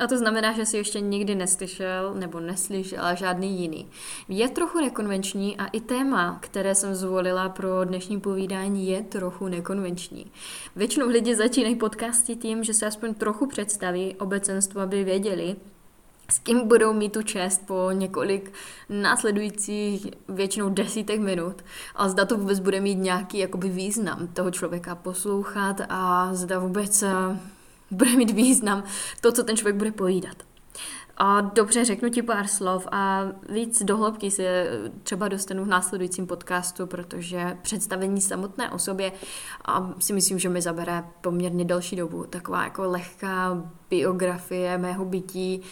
A to znamená, že si ještě nikdy neslyšel nebo neslyšela žádný jiný. Je trochu nekonvenční a i téma, které jsem zvolila pro dnešní povídání, je trochu nekonvenční. Většinou lidi začínají podcasty tím, že se aspoň trochu představí obecenstvo, aby věděli, s kým budou mít tu čest po několik následujících většinou desítek minut a zda to vůbec bude mít nějaký jakoby význam toho člověka poslouchat a zda vůbec eh, bude mít význam to, co ten člověk bude pojídat. A dobře, řeknu ti pár slov a víc dohloubky se třeba dostanu v následujícím podcastu, protože představení samotné osobě a si myslím, že mi zabere poměrně delší dobu. Taková jako lehká biografie mého bytí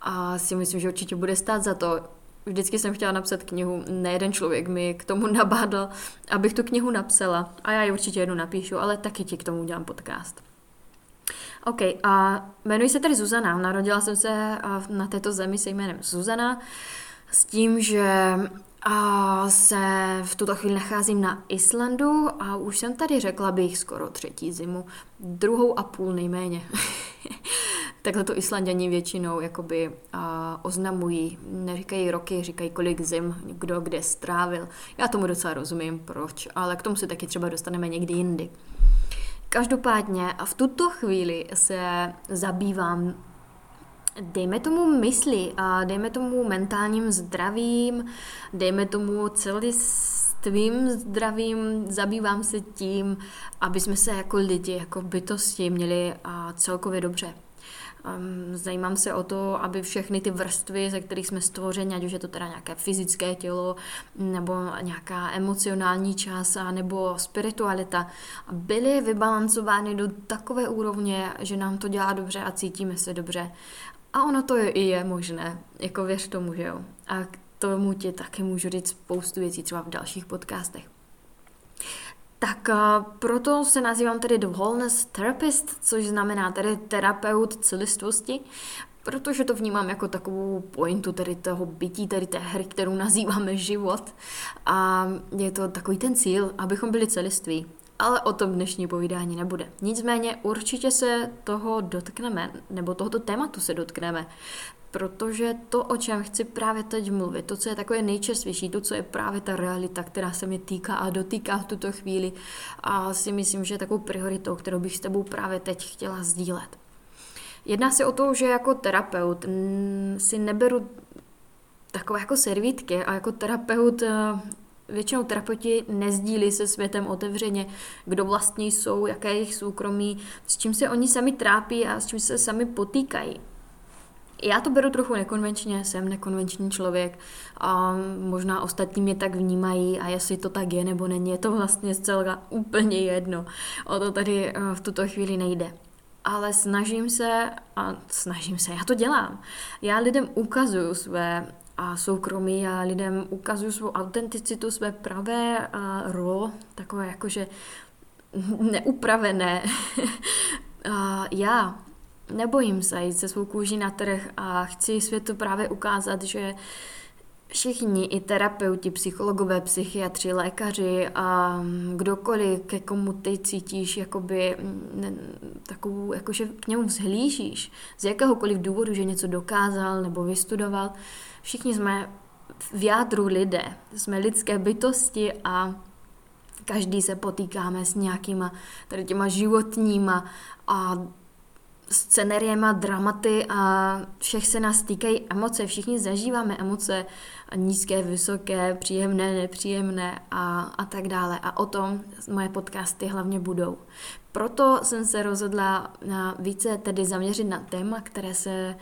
a si myslím, že určitě bude stát za to. Vždycky jsem chtěla napsat knihu, nejeden člověk mi k tomu nabádl, abych tu knihu napsala a já ji určitě jednu napíšu, ale taky ti k tomu udělám podcast. OK, a jmenuji se tedy Zuzana. Narodila jsem se na této zemi se jménem Zuzana s tím, že se v tuto chvíli nacházím na Islandu a už jsem tady řekla bych skoro třetí zimu, druhou a půl nejméně. Takhle to Islanděni většinou jakoby oznamují. Neříkají roky, říkají kolik zim, kdo kde strávil. Já tomu docela rozumím, proč, ale k tomu se taky třeba dostaneme někdy jindy. Každopádně a v tuto chvíli se zabývám dejme tomu mysli a dejme tomu mentálním zdravím, dejme tomu celistvým zdravím, zabývám se tím, aby jsme se jako lidi, jako bytosti měli a celkově dobře. Zajímám se o to, aby všechny ty vrstvy, ze kterých jsme stvořeni, ať už je to teda nějaké fyzické tělo, nebo nějaká emocionální část, nebo spiritualita, byly vybalancovány do takové úrovně, že nám to dělá dobře a cítíme se dobře. A ono to je, i je možné, jako věř tomu, že jo. A k tomu ti taky můžu říct spoustu věcí třeba v dalších podcastech. Tak proto se nazývám tedy The Wholeness Therapist, což znamená tedy terapeut celistvosti, protože to vnímám jako takovou pointu tedy toho bytí, tedy té hry, kterou nazýváme život. A je to takový ten cíl, abychom byli celiství. Ale o tom dnešní povídání nebude. Nicméně určitě se toho dotkneme, nebo tohoto tématu se dotkneme, protože to, o čem chci právě teď mluvit, to, co je takové nejčerstvější, to, co je právě ta realita, která se mi týká a dotýká v tuto chvíli a si myslím, že je takovou prioritou, kterou bych s tebou právě teď chtěla sdílet. Jedná se o to, že jako terapeut si neberu takové jako servítky a jako terapeut eh, většinou terapeuti nezdílí se světem otevřeně, kdo vlastně jsou, jaké je jejich soukromí, s čím se oni sami trápí a s čím se sami potýkají. Já to beru trochu nekonvenčně, jsem nekonvenční člověk a možná ostatní mě tak vnímají a jestli to tak je nebo není, je to vlastně zcela úplně jedno. O to tady eh, v tuto chvíli nejde. Ale snažím se, a snažím se, já to dělám. Já lidem ukazuju své a soukromí a lidem ukazuju svou autenticitu, své pravé a ro, takové jakože neupravené. a já nebojím se jít se svou kůží na trh a chci světu právě ukázat, že všichni, i terapeuti, psychologové, psychiatři, lékaři a kdokoliv, ke komu ty cítíš jakoby ne, takovou, jakože k němu vzhlížíš, z jakéhokoliv důvodu, že něco dokázal nebo vystudoval, všichni jsme v jádru lidé, jsme lidské bytosti a každý se potýkáme s nějakýma tady těma životníma a scenériema, dramaty a všech se nás týkají emoce. Všichni zažíváme emoce nízké, vysoké, příjemné, nepříjemné a, a tak dále. A o tom moje podcasty hlavně budou. Proto jsem se rozhodla na více tedy zaměřit na téma, které se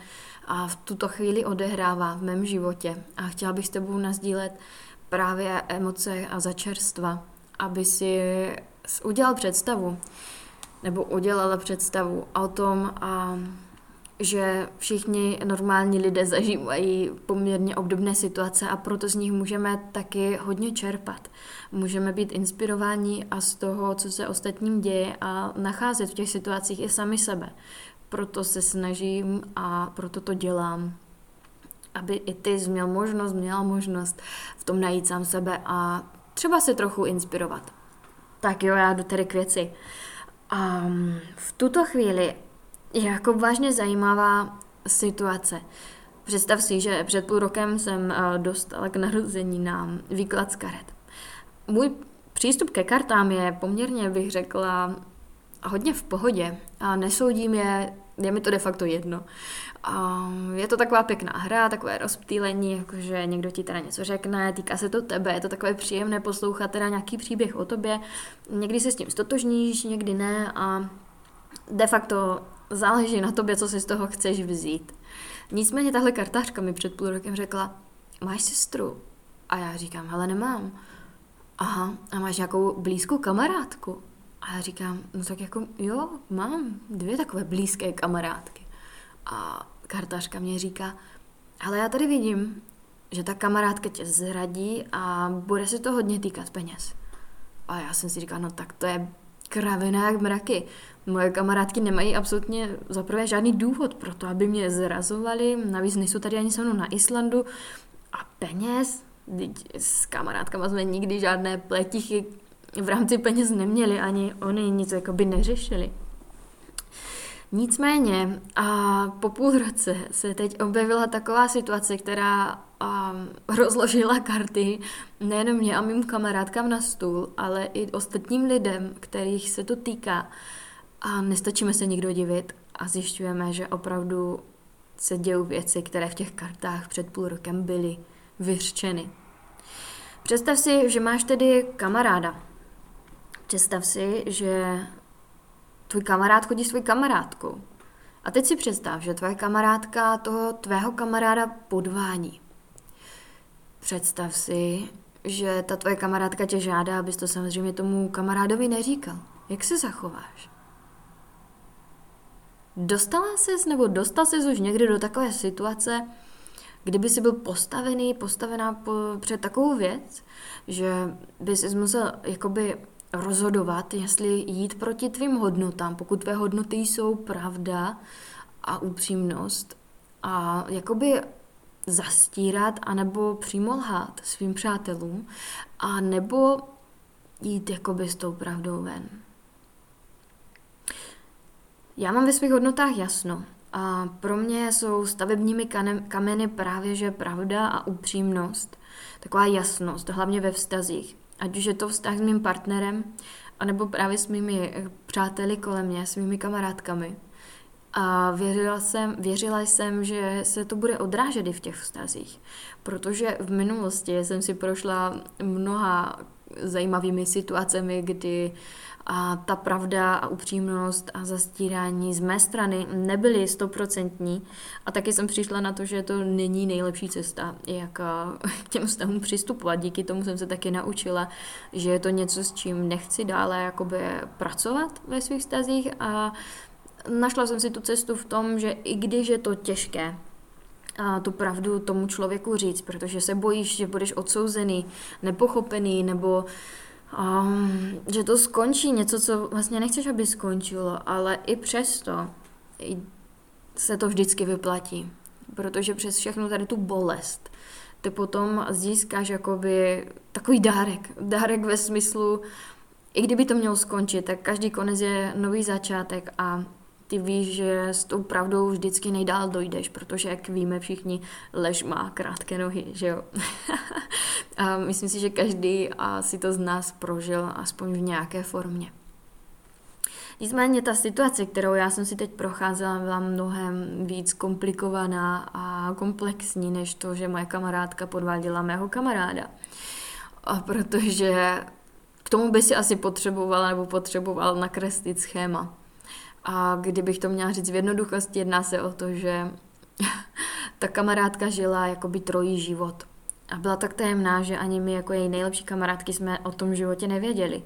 a v tuto chvíli odehrává v mém životě. A chtěla bych s tebou nazdílet právě emoce a začerstva, aby si udělal představu, nebo udělala představu o tom, a že všichni normální lidé zažívají poměrně obdobné situace a proto z nich můžeme taky hodně čerpat. Můžeme být inspirováni a z toho, co se ostatním děje a nacházet v těch situacích i sami sebe. Proto se snažím a proto to dělám aby i ty jsi měl možnost, měla možnost v tom najít sám sebe a třeba se trochu inspirovat. Tak jo, já jdu tedy k věci. Um, v tuto chvíli je jako vážně zajímavá situace. Představ si, že před půl rokem jsem uh, dostala k narození na výklad z karet. Můj přístup ke kartám je poměrně, bych řekla, hodně v pohodě a nesoudím je, je mi to de facto jedno. Je to taková pěkná hra, takové rozptýlení, jakože někdo ti teda něco řekne, týká se to tebe, je to takové příjemné poslouchat teda nějaký příběh o tobě. Někdy se s tím stotožníš, někdy ne a de facto záleží na tobě, co si z toho chceš vzít. Nicméně tahle kartářka mi před půl rokem řekla, máš sestru? A já říkám, hele nemám. Aha, a máš nějakou blízkou kamarádku? A já říkám, no tak jako jo, mám dvě takové blízké kamarádky. A kartařka mě říká, ale já tady vidím, že ta kamarádka tě zradí a bude se to hodně týkat peněz. A já jsem si říkala, no tak to je kravina jak mraky. Moje kamarádky nemají absolutně zaprvé žádný důvod pro to, aby mě zrazovali. Navíc nejsou tady ani se mnou na Islandu. A peněz? S kamarádkama jsme nikdy žádné pletichy v rámci peněz neměli, ani oni nic jakoby neřešili. Nicméně a po půl roce se teď objevila taková situace, která a, rozložila karty nejenom mě a mým kamarádkám na stůl, ale i ostatním lidem, kterých se to týká. A nestačíme se nikdo divit a zjišťujeme, že opravdu se dějou věci, které v těch kartách před půl rokem byly vyřčeny. Představ si, že máš tedy kamaráda. Představ si, že tvůj kamarád chodí s kamarádkou. A teď si představ, že tvoje kamarádka toho tvého kamaráda podvání. Představ si, že ta tvoje kamarádka tě žádá, abys to samozřejmě tomu kamarádovi neříkal. Jak se zachováš? Dostala ses nebo dostal ses už někdy do takové situace, kdyby si byl postavený, postavená po, před takovou věc, že bys musel jakoby rozhodovat, jestli jít proti tvým hodnotám, pokud tvé hodnoty jsou pravda a upřímnost a jakoby zastírat anebo přímo lhát svým přátelům a nebo jít jakoby s tou pravdou ven. Já mám ve svých hodnotách jasno a pro mě jsou stavebními kameny právě že pravda a upřímnost, taková jasnost, hlavně ve vztazích. Ať už je to vztah s mým partnerem, anebo právě s mými eh, přáteli kolem mě, s mými kamarádkami. A věřila jsem, věřila jsem, že se to bude odrážet i v těch vztazích, protože v minulosti jsem si prošla mnoha zajímavými situacemi, kdy a ta pravda a upřímnost a zastírání z mé strany nebyly stoprocentní a taky jsem přišla na to, že to není nejlepší cesta, jak k těm vztahům přistupovat. Díky tomu jsem se taky naučila, že je to něco, s čím nechci dále jakoby pracovat ve svých vztazích a našla jsem si tu cestu v tom, že i když je to těžké, a tu pravdu tomu člověku říct, protože se bojíš, že budeš odsouzený, nepochopený, nebo um, že to skončí, něco, co vlastně nechceš, aby skončilo, ale i přesto se to vždycky vyplatí, protože přes všechnu tady tu bolest ty potom získáš jakoby takový dárek, dárek ve smyslu, i kdyby to mělo skončit, tak každý konec je nový začátek a ty víš, že s tou pravdou vždycky nejdál dojdeš, protože jak víme všichni, lež má krátké nohy, že jo. a myslím si, že každý si to z nás prožil aspoň v nějaké formě. Nicméně ta situace, kterou já jsem si teď procházela, byla mnohem víc komplikovaná a komplexní, než to, že moje kamarádka podváděla mého kamaráda. A protože k tomu by si asi potřebovala nebo potřeboval nakreslit schéma. A kdybych to měla říct v jednoduchosti, jedná se o to, že ta kamarádka žila jakoby trojí život. A byla tak tajemná, že ani my jako její nejlepší kamarádky jsme o tom životě nevěděli.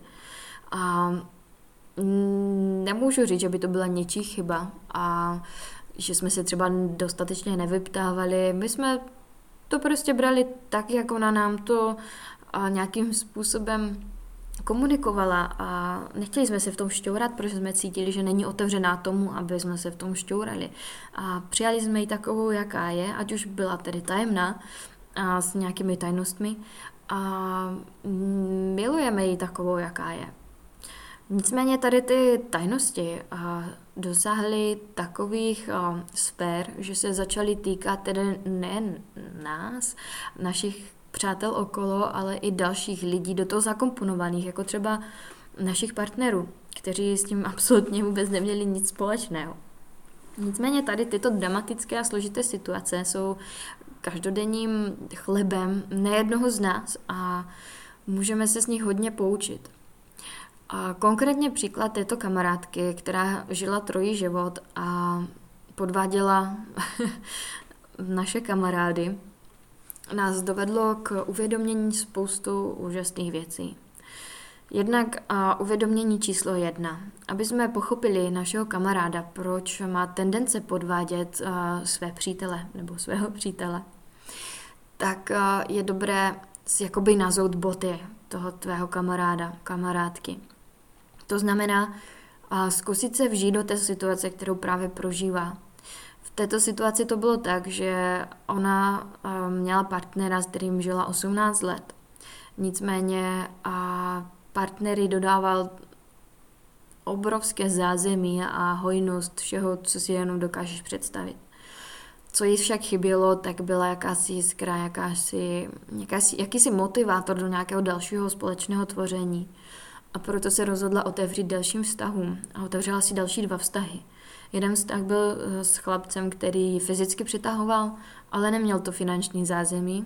A nemůžu říct, že by to byla něčí chyba. A že jsme se třeba dostatečně nevyptávali. My jsme to prostě brali tak, jak ona nám to nějakým způsobem komunikovala a nechtěli jsme se v tom šťourat, protože jsme cítili, že není otevřená tomu, aby jsme se v tom šťourali. A přijali jsme ji takovou, jaká je, ať už byla tedy tajemná a s nějakými tajnostmi a milujeme ji takovou, jaká je. Nicméně tady ty tajnosti dosáhly takových sfér, že se začaly týkat tedy nejen nás, našich přátel okolo, ale i dalších lidí do toho zakomponovaných, jako třeba našich partnerů, kteří s tím absolutně vůbec neměli nic společného. Nicméně tady tyto dramatické a složité situace jsou každodenním chlebem nejednoho z nás a můžeme se z nich hodně poučit. A konkrétně příklad této kamarádky, která žila trojí život a podváděla naše kamarády, nás dovedlo k uvědomění spoustu úžasných věcí. Jednak a uvědomění číslo jedna. Aby jsme pochopili našeho kamaráda, proč má tendence podvádět a, své přítele nebo svého přítele, tak a, je dobré si jakoby nazout boty toho tvého kamaráda, kamarádky. To znamená a zkusit se vžít do té situace, kterou právě prožívá této situaci to bylo tak, že ona uh, měla partnera, s kterým žila 18 let. Nicméně a partnery dodával obrovské zázemí a hojnost všeho, co si jenom dokážeš představit. Co jí však chybělo, tak byla jakási jiskra, jakási, jakási, jakýsi motivátor do nějakého dalšího společného tvoření. A proto se rozhodla otevřít dalším vztahům a otevřela si další dva vztahy – Jeden vztah byl eh, s chlapcem, který fyzicky přitahoval, ale neměl to finanční zázemí.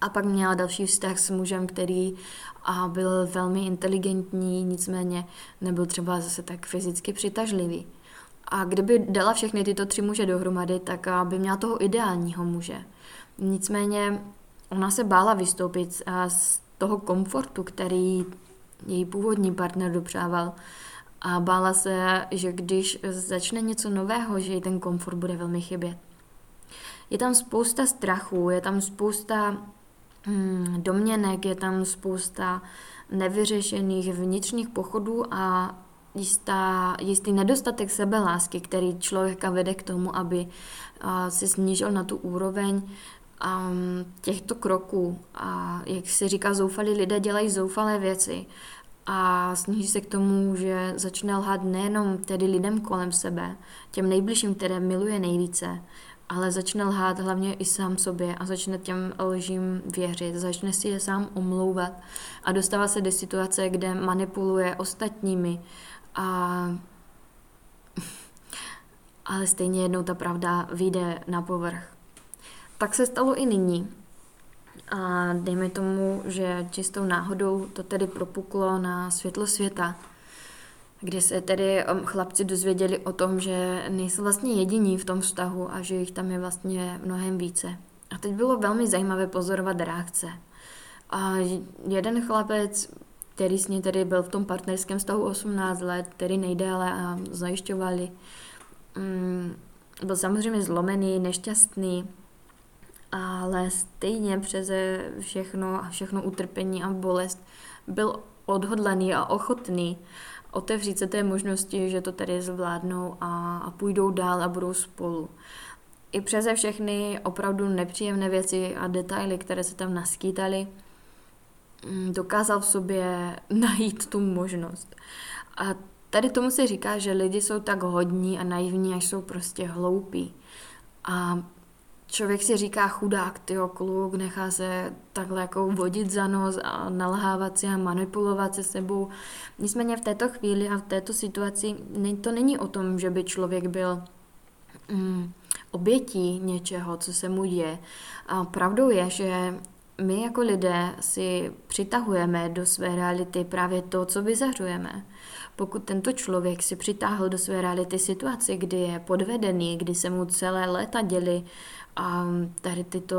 A pak měla další vztah s mužem, který a byl velmi inteligentní, nicméně nebyl třeba zase tak fyzicky přitažlivý. A kdyby dala všechny tyto tři muže dohromady, tak by měla toho ideálního muže. Nicméně ona se bála vystoupit z toho komfortu, který její původní partner dopřával a bála se, že když začne něco nového, že jí ten komfort bude velmi chybět. Je tam spousta strachů, je tam spousta hmm, domněnek, je tam spousta nevyřešených vnitřních pochodů a jistá, jistý nedostatek sebelásky, který člověka vede k tomu, aby uh, se snížil na tu úroveň um, těchto kroků. A jak se říká, zoufalí lidé dělají zoufalé věci a sníží se k tomu, že začne lhát nejenom tedy lidem kolem sebe, těm nejbližším, které miluje nejvíce, ale začne lhát hlavně i sám sobě a začne těm lžím věřit, začne si je sám omlouvat a dostává se do situace, kde manipuluje ostatními a ale stejně jednou ta pravda vyjde na povrch. Tak se stalo i nyní. A dejme tomu, že čistou náhodou to tedy propuklo na světlo světa, kde se tedy um, chlapci dozvěděli o tom, že nejsou vlastně jediní v tom vztahu a že jich tam je vlastně mnohem více. A teď bylo velmi zajímavé pozorovat reakce. A jeden chlapec, který s ní tedy byl v tom partnerském vztahu 18 let, který nejdéle a zajišťovali, mm, byl samozřejmě zlomený, nešťastný, ale stejně přeze všechno a všechno utrpení a bolest byl odhodlaný a ochotný otevřít se té možnosti, že to tady zvládnou a, a půjdou dál a budou spolu. I přeze všechny opravdu nepříjemné věci a detaily, které se tam naskýtaly, mm, dokázal v sobě najít tu možnost. A tady tomu se říká, že lidi jsou tak hodní a naivní, až jsou prostě hloupí. A člověk si říká chudák, ty kluk, nechá se takhle jako vodit za nos a nalhávat si a manipulovat se sebou. Nicméně v této chvíli a v této situaci to není o tom, že by člověk byl mm, obětí něčeho, co se mu děje. A pravdou je, že my jako lidé si přitahujeme do své reality právě to, co vyzařujeme. Pokud tento člověk si přitáhl do své reality situaci, kdy je podvedený, kdy se mu celé léta děli a tady tyto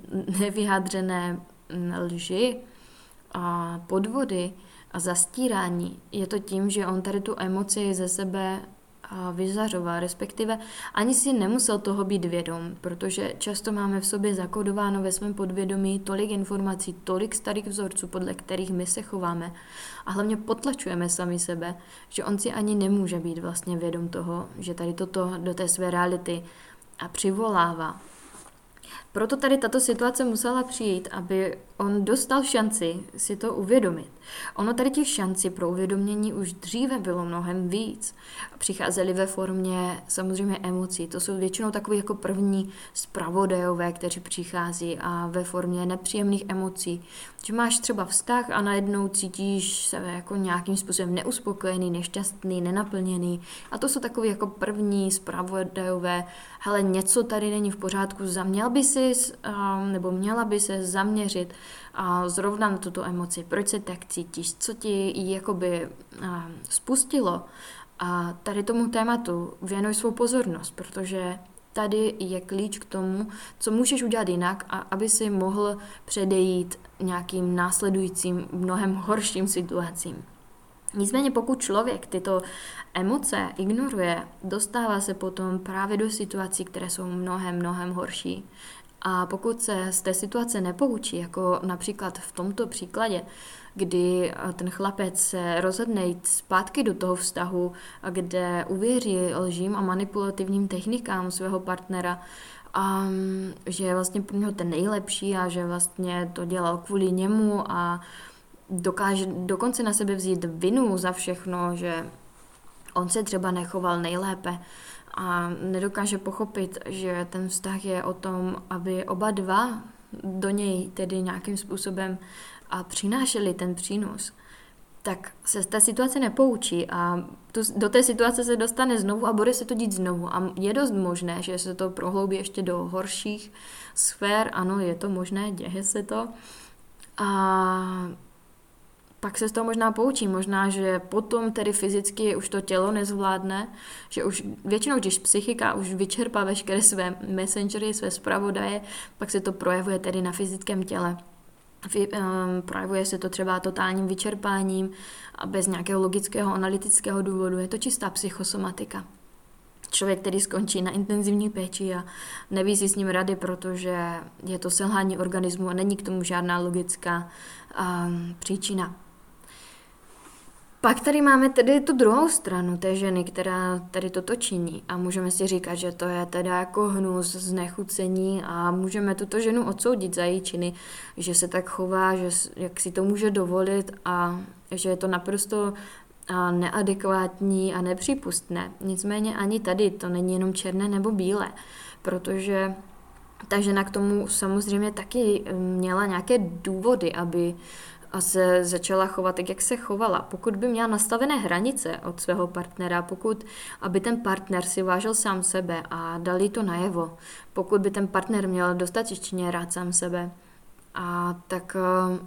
nevyhádřené lži a podvody a zastírání, je to tím, že on tady tu emoci ze sebe vyzařoval, respektive ani si nemusel toho být vědom, protože často máme v sobě zakodováno ve svém podvědomí tolik informací, tolik starých vzorců, podle kterých my se chováme. A hlavně potlačujeme sami sebe, že on si ani nemůže být vlastně vědom toho, že tady toto do té své reality a přivolává. Proto tady tato situace musela přijít, aby on dostal šanci si to uvědomit. Ono tady těch šancí pro uvědomění už dříve bylo mnohem víc. Přicházely ve formě samozřejmě emocí. To jsou většinou takové jako první zpravodajové, kteří přichází a ve formě nepříjemných emocí. Že máš třeba vztah a najednou cítíš se jako nějakým způsobem neuspokojený, nešťastný, nenaplněný. A to jsou takové jako první zpravodajové. Hele, něco tady není v pořádku, zaměl by si nebo měla by se zaměřit a zrovna na tuto emoci, proč se tak cítíš, co ti jakoby spustilo a tady tomu tématu věnuj svou pozornost, protože tady je klíč k tomu, co můžeš udělat jinak, a aby si mohl předejít nějakým následujícím, mnohem horším situacím. Nicméně pokud člověk tyto emoce ignoruje, dostává se potom právě do situací, které jsou mnohem, mnohem horší. A pokud se z té situace nepoučí, jako například v tomto příkladě, kdy eh, ten chlapec se rozhodne jít zpátky do toho vztahu, kde uvěří lžím a manipulativním technikám svého partnera, a že je vlastně pro něho ten nejlepší a že vlastně to dělal kvůli němu a dokáže dokonce na sebe vzít vinu za všechno, že on se třeba nechoval nejlépe, a nedokáže pochopit, že ten vztah je o tom, aby oba dva do něj tedy nějakým způsobem a přinášeli ten přínos, tak se z té situace nepoučí a tu, do té situace se dostane znovu a bude se to dít znovu. A je dost možné, že se to prohloubí ještě do horších sfér, ano, je to možné, děje se to. A pak se z toho možná poučí, možná, že potom tedy fyzicky už to tělo nezvládne, že už většinou, když psychika už vyčerpá veškeré své messengery, své zpravodaje, pak se to projevuje tedy na fyzickém těle. Ehm, projevuje se to třeba totálním vyčerpáním a bez nějakého logického analytického důvodu. Je to čistá psychosomatika. Člověk, který skončí na intenzivní péči a neví si s ním rady, protože je to selhání organismu a není k tomu žádná logická um, příčina. Pak tady máme tedy tu druhou stranu té ženy, která tady toto činí a můžeme si říkat, že to je teda jako hnus, znechucení a můžeme tuto ženu odsoudit za její činy, že se tak chová, že jak si to může dovolit a že je to naprosto neadekvátní a nepřípustné. Nicméně ani tady to není jenom černé nebo bílé, protože ta žena k tomu samozřejmě taky měla nějaké důvody, aby a se začala chovat tak, jak se chovala. Pokud by měla nastavené hranice od svého partnera, pokud aby ten partner si vážil sám sebe a dali to najevo, pokud by ten partner měl dostatečně rád sám sebe, a tak eh,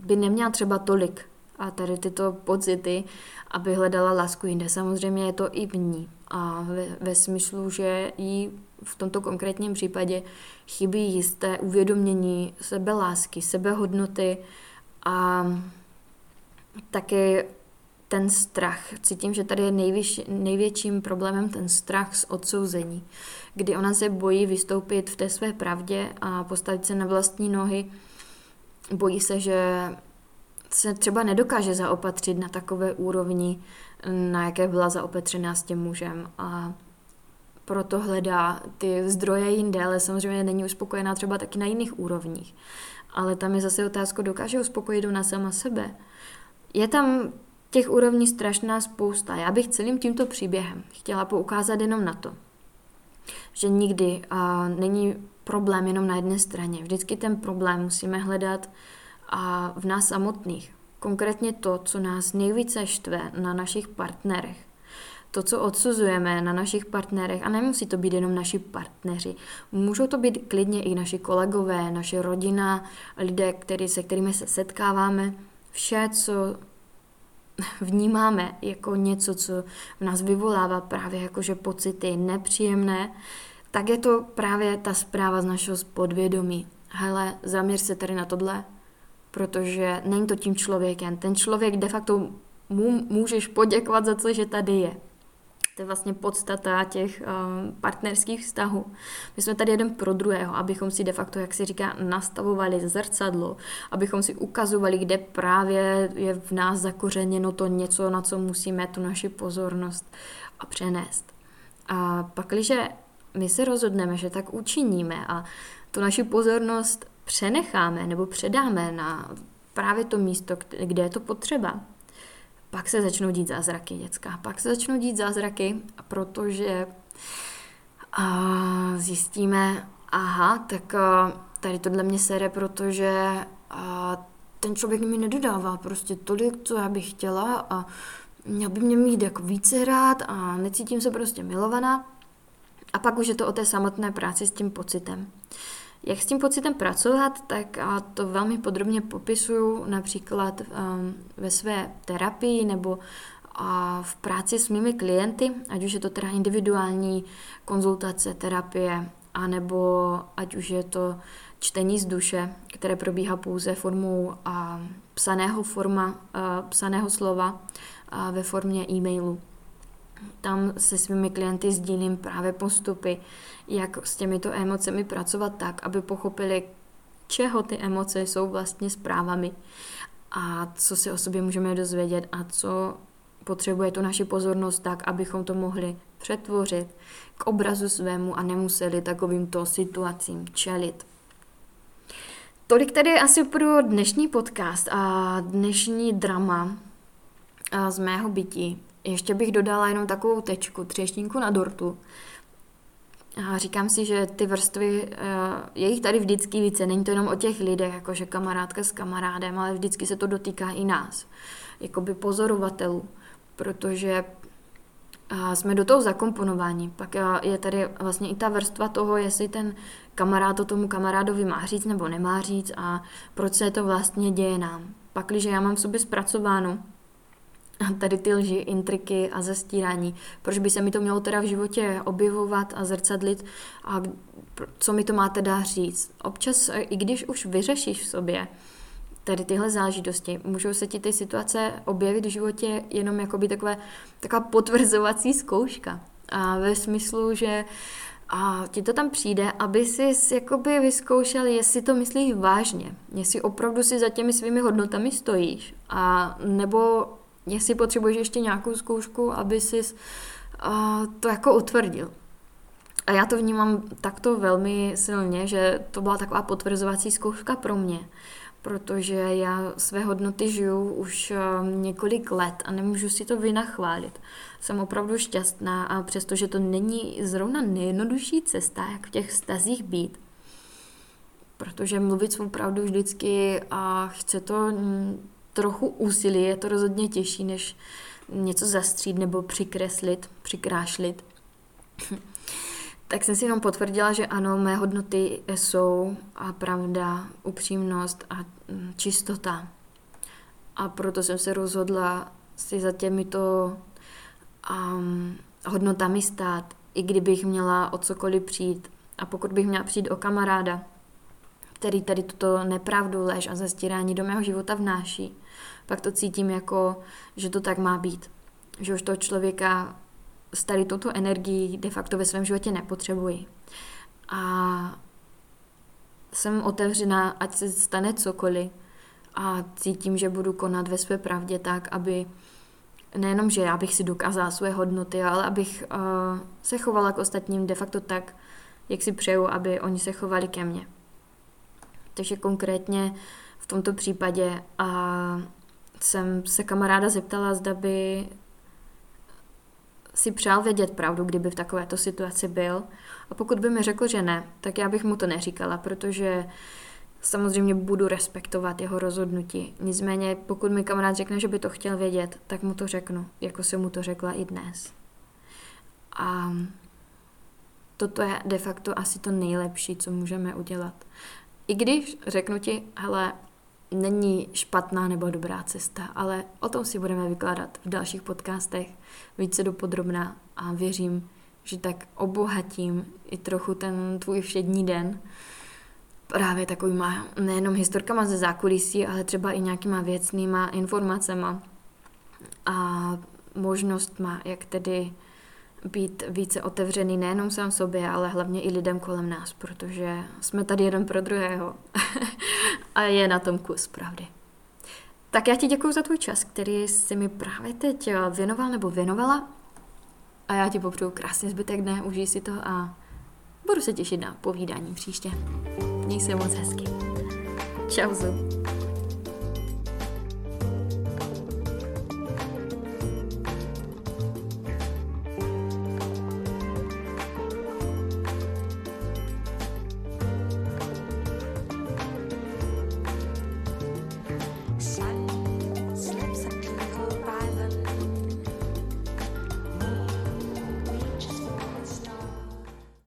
by neměla třeba tolik a tady tyto pocity, aby hledala lásku jinde. Samozřejmě je to i v ní a ve, ve smyslu, že jí v tomto konkrétním případě chybí jisté uvědomění sebelásky, sebehodnoty, a taky ten strach. Cítím, že tady je nejvyšší, největším problémem ten strach z odsouzení, kdy ona se bojí vystoupit v té své pravdě a postavit se na vlastní nohy. Bojí se, že se třeba nedokáže zaopatřit na takové úrovni, na jaké byla zaopatřená s tím mužem. A proto hledá ty zdroje jinde, ale samozřejmě není uspokojená třeba taky na jiných úrovních ale tam je zase otázka, dokáže uspokojit ona sama sebe. Je tam těch úrovní strašná spousta. Já bych celým tímto příběhem chtěla poukázat jenom na to, že nikdy a, není problém jenom na jedné straně. Vždycky ten problém musíme hledat a v nás samotných. Konkrétně to, co nás nejvíce štve na našich partnerech to, co odsuzujeme na našich partnerech, a nemusí to být jenom naši partneři, můžou to být klidně i naši kolegové, naše rodina, lidé, který, se kterými se setkáváme, vše, co vnímáme jako něco, co v nás vyvolává právě jakože pocity nepříjemné, tak je to právě ta zpráva z našeho podvědomí. Hele, zaměř se tady na tohle, protože není to tím člověkem. Ten člověk de facto mu můžeš poděkovat za to, že tady je To je vlastně podstata těch um, partnerských vztahů. My jsme tady jeden pro druhého, abychom si de facto, jak se říká, nastavovali zrcadlo, abychom si ukazovali, kde právě je v nás zakořeněno to něco, na co musíme tu naši pozornost a přenést. A pak, když my se rozhodneme, že tak učiníme a tu naši pozornost přenecháme nebo předáme na právě to místo, kde je to potřeba, pak se začnou dít zázraky, dětská. Pak se začnou dít zázraky, protože a zjistíme, aha, tak a, tady tohle mě sere, protože a, ten člověk mi nedodává prostě tolik, co já bych chtěla a měl by mě mít jako více rád a necítím se prostě milovaná. A pak už je to o té samotné práci s tím pocitem. Jak s tím pocitem pracovat, tak a to velmi podrobně popisuju například um, ve své terapii nebo a v práci s mými klienty, ať už je to teda individuální konzultace, terapie, anebo ať už je to čtení z duše, které probíhá pouze formou a, psaného forma, a, psaného slova a, ve formě e-mailu. Tam se svými klienty sdílím právě postupy, jak s těmito emocemi pracovat tak, aby pochopili, čeho ty emoce jsou vlastně zprávami a co si o sobě můžeme dozvědět a co potřebuje tu naši pozornost tak, abychom to mohli přetvořit k obrazu svému a nemuseli takovýmto situacím čelit. Tolik tedy asi pro dnešní podcast a dnešní drama z mého bytí. Ještě bych dodala jenom takovou tečku, třeštinku na dortu. A říkám si, že ty vrstvy, eh, je jich tady vždycky více, není to jenom o těch lidech, jakože kamarádka s kamarádem, ale vždycky se to dotýká i nás, jakoby pozorovatelů, protože jsme do toho zakomponováni. Pak je tady vlastně i ta vrstva toho, jestli ten kamarád to tomu kamarádovi má říct nebo nemá říct a proč se to vlastně děje nám. Pak, když já mám v sobě zpracováno, tady ty lži, intriky a zastírání. Proč by se mi to mělo teda v životě objevovat a zrcadlit a co mi to má teda říct. Občas, i když už vyřešíš v sobě tady tyhle záležitosti, můžou se ti ty situace objevit v životě jenom jako by takové, taková potvrzovací zkouška. A ve smyslu, že a ti to tam přijde, aby si jakoby vyzkoušel, jestli to myslíš vážně, jestli opravdu si za těmi svými hodnotami stojíš, a nebo jestli potřebuješ ještě nějakou zkoušku, aby si to jako utvrdil. A já to vnímám takto velmi silně, že to byla taková potvrzovací zkouška pro mě, protože já své hodnoty žiju už několik let a nemůžu si to vynachválit. Jsem opravdu šťastná a přestože to není zrovna nejjednodušší cesta, jak v těch stazích být, protože mluvit svou pravdu vždycky a chce to trochu úsilí, je to rozhodně těžší, než něco zastřít nebo přikreslit, přikrášlit. tak jsem si jenom potvrdila, že ano, mé hodnoty jsou a pravda, upřímnost a mm, čistota. A proto jsem se rozhodla si za těmito um, hodnotami stát, i kdybych měla o cokoliv přijít. A pokud bych měla přijít o kamaráda, který tady tuto nepravdu, lež a zastírání do mého života vnáší, pak to cítím jako, že to tak má být. Že už toho člověka s tady touto energií de facto ve svém životě nepotřebuji. A jsem otevřená, ať se stane cokoliv a cítím, že budu konat ve své pravdě tak, aby nejenom, že já bych si dokázala své hodnoty, ale abych uh, se chovala k ostatním de facto tak, jak si přeju, aby oni se chovali ke mně. Takže konkrétně v tomto případě uh, jsem se kamaráda zeptala, zda by si přál vědět pravdu, kdyby v takovéto situaci byl. A pokud by mi řekl, že ne, tak já bych mu to neříkala, protože samozřejmě budu respektovat jeho rozhodnutí. Nicméně, pokud mi kamarád řekne, že by to chtěl vědět, tak mu to řeknu, jako jsem mu to řekla i dnes. A toto je de facto asi to nejlepší, co můžeme udělat. I když řeknu ti, hele, není špatná nebo dobrá cesta, ale o tom si budeme vykládat v dalších podcastech více dopodrobná a věřím, že tak obohatím i trochu ten tvůj všední den. Právě takovýma nejenom historkama ze zákulisí, ale třeba i nějakýma věcnýma informacema. A možnostma, jak tedy být více otevřený nejenom sám sobě, ale hlavně i lidem kolem nás, protože jsme tady jeden pro druhého. a je na tom kus pravdy. Tak já ti děkuji za tvůj čas, který jsi mi právě teď věnoval nebo věnovala. A já ti popřeju krásný zbytek dne, užij si to a budu se těšit na povídání příště. Měj se moc hezky. Čau.